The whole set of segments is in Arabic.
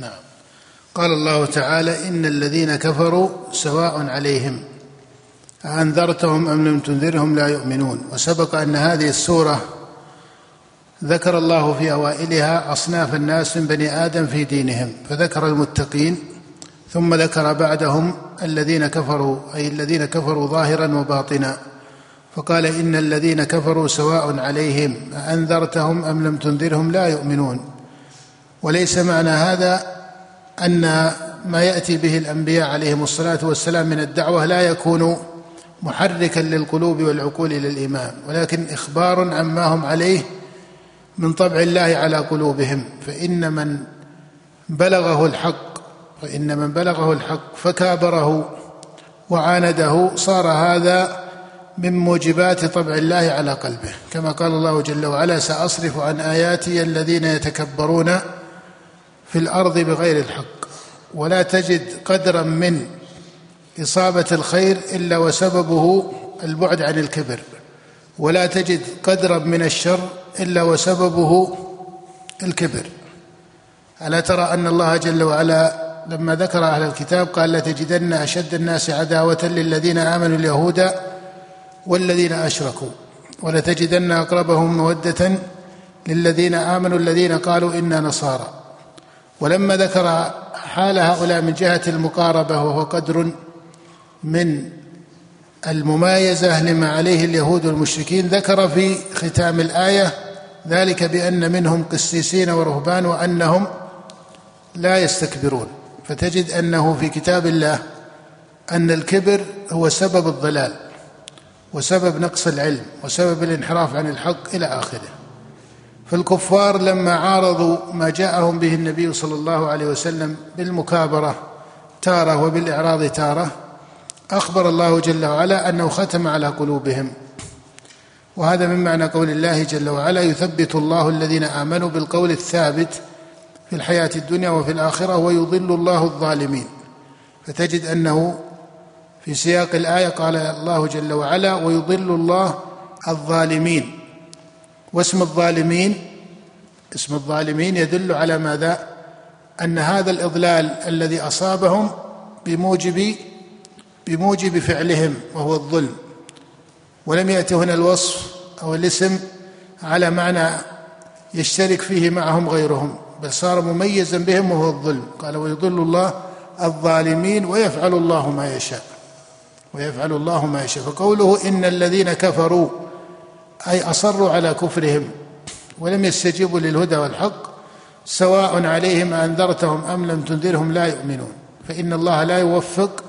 نعم. قال الله تعالى إن الذين كفروا سواء عليهم أأنذرتهم أم لم تنذرهم لا يؤمنون. وسبق أن هذه السورة ذكر الله في أوائلها أصناف الناس من بني آدم في دينهم فذكر المتقين ثم ذكر بعدهم الذين كفروا أي الذين كفروا ظاهرا وباطنا. فقال إن الذين كفروا سواء عليهم أأنذرتهم أم لم تنذرهم لا يؤمنون. وليس معنى هذا أن ما يأتي به الأنبياء عليهم الصلاة والسلام من الدعوة لا يكون محركا للقلوب والعقول إلى الايمان ولكن إخبار عما هم عليه من طبع الله على قلوبهم. فإن من بلغه الحق فإن من بلغه الحق فكابره وعانده صار هذا من موجبات طبع الله على قلبه. كما قال الله جل وعلا سأصرف عن آياتي الذين يتكبرون في الأرض بغير الحق ولا تجد قدرا من إصابة الخير إلا وسببه البعد عن الكبر ولا تجد قدرا من الشر إلا وسببه الكبر. ألا ترى أن الله جل وعلا لما ذكر أهل الكتاب قال لتجدن أشد الناس عداوة للذين آمنوا اليهود والذين أشركوا ولتجدن أقربهم مودة للذين آمنوا الذين قالوا إنا نصارى. ولما ذكر حال هؤلاء من جهة المقاربة وهو قدر من الممايزة لما عليه اليهود والمشركين ذكر في ختام الآية ذلك بأن منهم قسيسين ورهبان وأنهم لا يستكبرون. فتجد أنه في كتاب الله أن الكبر هو سبب الضلال وسبب نقص العلم وسبب الانحراف عن الحق إلى آخره. فالكفار لما عارضوا ما جاءهم به النبي صلى الله عليه وسلم بالمكابرة تارة وبالإعراض تارة أخبر الله جل وعلا أنه ختم على قلوبهم. وهذا من معنى قول الله جل وعلا يثبت الله الذين آمنوا بالقول الثابت في الحياة الدنيا وفي الآخرة ويضل الله الظالمين. فتجد أنه في سياق الآية قال الله جل وعلا ويضل الله الظالمين. واسم الظالمين اسم الظالمين يدل على ماذا؟ أن هذا الإضلال الذي أصابهم بموجب بموجب فعلهم وهو الظلم. ولم يأتي هنا الوصف أو الاسم على معنى يشترك فيه معهم غيرهم بل صار مميزا بهم وهو الظلم. قال ويضل الله الظالمين ويفعل الله ما يشاء ويفعل الله ما يشاء. فقوله إن الذين كفروا أي أصروا على كفرهم ولم يستجيبوا للهدى والحق سواء عليهم أنذرتهم أم لم تنذرهم لا يؤمنون. فإن الله لا يوفق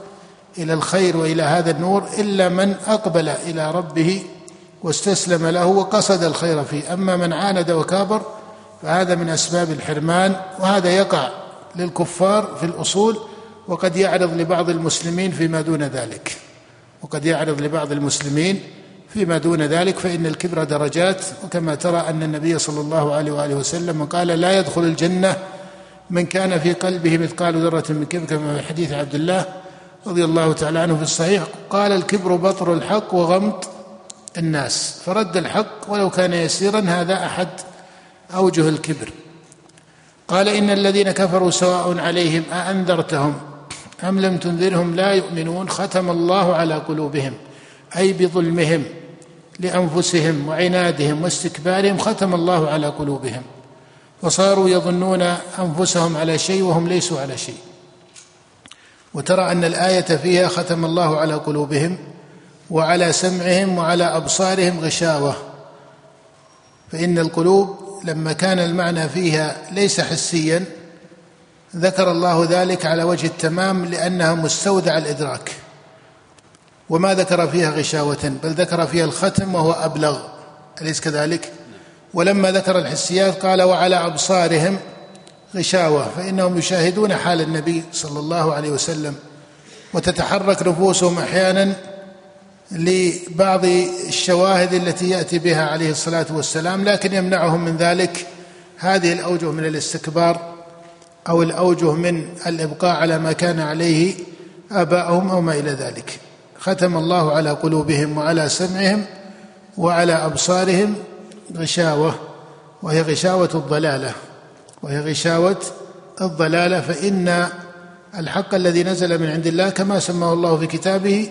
إلى الخير وإلى هذا النور إلا من أقبل إلى ربه واستسلم له وقصد الخير فيه. أما من عاند وكابر فهذا من أسباب الحرمان وهذا يقع للكفار في الأصول وقد يعرض لبعض المسلمين فيما دون ذلك. وقد يعرض لبعض المسلمين فيما دون ذلك فإن الكبر درجات وكما ترى أن النبي صلى الله عليه وآله وسلم قال لا يدخل الجنة من كان في قلبه مثقال ذرة من كبر كما في حديث عبد الله رضي الله تعالى عنه في الصحيح. قال الكبر بطر الحق وغمط الناس. فرد الحق ولو كان يسيرا هذا أحد أوجه الكبر. قال إن الذين كفروا سواء عليهم أأنذرتهم أم لم تنذرهم لا يؤمنون ختم الله على قلوبهم أي بظلمهم. لأنفسهم وعنادهم واستكبارهم ختم الله على قلوبهم وصاروا يظنون أنفسهم على شيء وهم ليسوا على شيء. وترى أن الآية فيها ختم الله على قلوبهم وعلى سمعهم وعلى أبصارهم غشاوة. فإن القلوب لما كان المعنى فيها ليس حسيا ذكر الله ذلك على وجه التمام لأنها مستودع الإدراك. وما ذكر فيها غشاوة بل ذكر فيها الختم وهو أبلغ. أليس كذلك؟ ولما ذكر الحسيات قال وعلى أبصارهم غشاوة فإنهم يشاهدون حال النبي صلى الله عليه وسلم وتتحرك نفوسهم أحيانا لبعض الشواهد التي يأتي بها عليه الصلاة والسلام لكن يمنعهم من ذلك. هذه الأوجه من الاستكبار أو الأوجه من الإبقاء على ما كان عليه آباؤهم أو ما إلى ذلك. ختم الله على قلوبهم وعلى سمعهم وعلى أبصارهم غشاوة وهي غشاوة الضلالة وهي غشاوة الضلالة فإن الحق الذي نزل من عند الله كما سماه الله في كتابه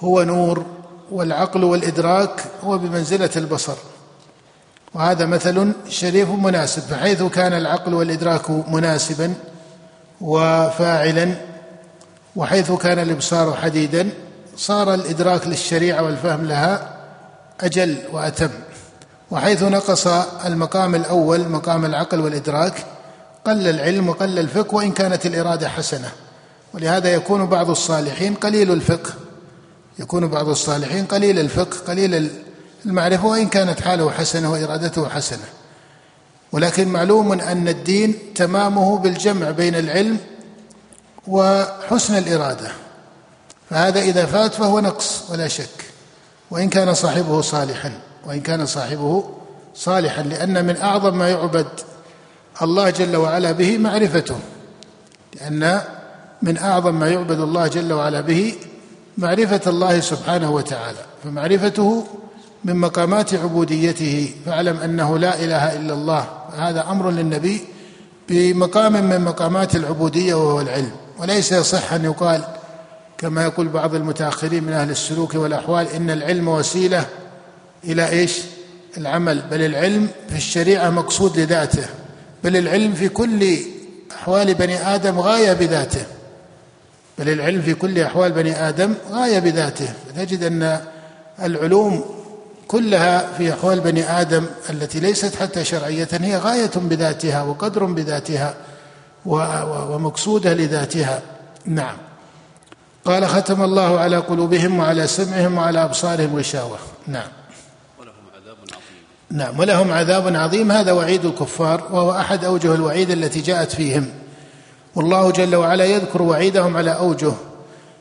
هو نور والعقل والإدراك هو بمنزله البصر. وهذا مثل شريف مناسب فحيث كان العقل والإدراك مناسبا وفاعلا وحيث كان الإبصار حديدا صار الإدراك للشريعة والفهم لها أجل وأتم. وحيث نقص المقام الأول مقام العقل والإدراك قل العلم وقل الفقه وإن كانت الإرادة حسنة. ولهذا يكون بعض الصالحين قليل الفقه. يكون بعض الصالحين قليل الفقه قليل المعرفة وإن كانت حاله حسنة وإرادته حسنة. ولكن معلوم أن الدين تمامه بالجمع بين العلم وحسن الإرادة. فهذا إذا فات فهو نقص ولا شك. وإن كان صاحبه صالحا وإن كان صاحبه صالحا لأن من أعظم ما يعبد الله جل وعلا به معرفته. لأن من أعظم ما يعبد الله جل وعلا به معرفة الله سبحانه وتعالى. فمعرفته من مقامات عبوديته. فاعلم أنه لا إله إلا الله. هذا أمر للنبي بمقام من مقامات العبودية وهو العلم. وليس يصح ان يقال كما يقول بعض المتأخرين من أهل السلوك والأحوال إن العلم وسيلة إلى إيش؟ العمل. بل العلم في الشريعة مقصود لذاته. بل العلم في كل أحوال بني آدم غاية بذاته. بل العلم في كل أحوال بني آدم غاية بذاته. فتجد أن العلوم كلها في أحوال بني آدم التي ليست حتى شرعية هي غاية بذاتها وقدر بذاتها ومقصودة لذاتها. نعم. قال ختم الله على قلوبهم وعلى سمعهم وعلى أبصارهم غشاوة. نعم. ولهم عذاب عظيم نعم. ولهم عذاب عظيم. هذا وعيد الكفار وهو أحد أوجه الوعيد التي جاءت فيهم. والله جل وعلا يذكر وعيدهم على أوجه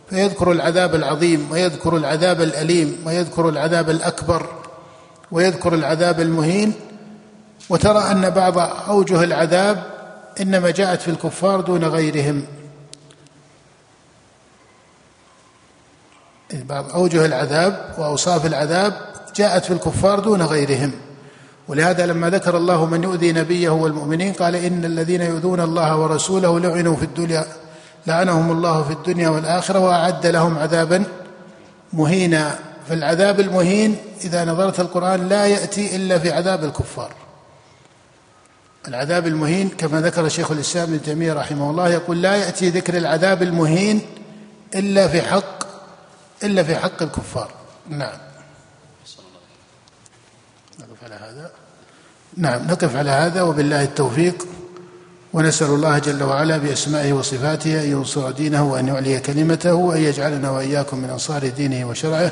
فيذكر العذاب العظيم ويذكر العذاب الأليم ويذكر العذاب الأكبر ويذكر العذاب المهين. وترى أن بعض أوجه العذاب إنما جاءت في الكفار دون غيرهم. بعض أوجه العذاب وأوصاف العذاب جاءت في الكفار دون غيرهم. ولهذا لما ذكر الله من يؤذي نبيه والمؤمنين قال إن الذين يؤذون الله ورسوله لعنوا في الدنيا لعنهم الله في الدنيا والآخرة وأعد لهم عذابا مهينا. فالعذاب المهين إذا نظرت القرآن لا يأتي إلا في عذاب الكفار. العذاب المهين كما ذكر شيخ الإسلام ابن تيمية رحمه الله يقول لا يأتي ذكر العذاب المهين إلا في حق إلا في حق الكفار. نعم. نقف على هذا. نعم نقف على هذا وبالله التوفيق ونسأل الله جل وعلا بأسمائه وصفاته أن ينصر دينه وأن يعلي كلمته وأن يجعلنا وإياكم من أنصار دينه وشرعه.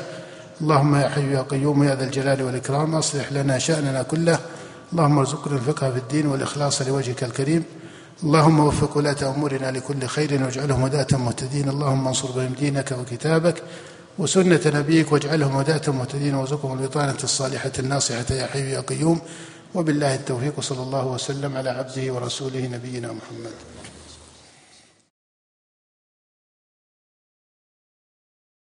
اللهم يا حي يا قيوم يا ذا الجلال والإكرام أصلح لنا شأننا كله. اللهم ارزقنا الفقه في الدين والإخلاص لوجهك الكريم. اللهم وفق ولاة أمورنا لكل خير واجعلهم هداة مهتدين. اللهم انصر بهم دينك وكتابك. وسنة نبيك واجعلهم هداة مهتدين وارزقهم البطانة الصالحة الناصحة يا حي يا قيوم. وبالله التوفيق صلى الله وسلم على عبده ورسوله نبينا محمد.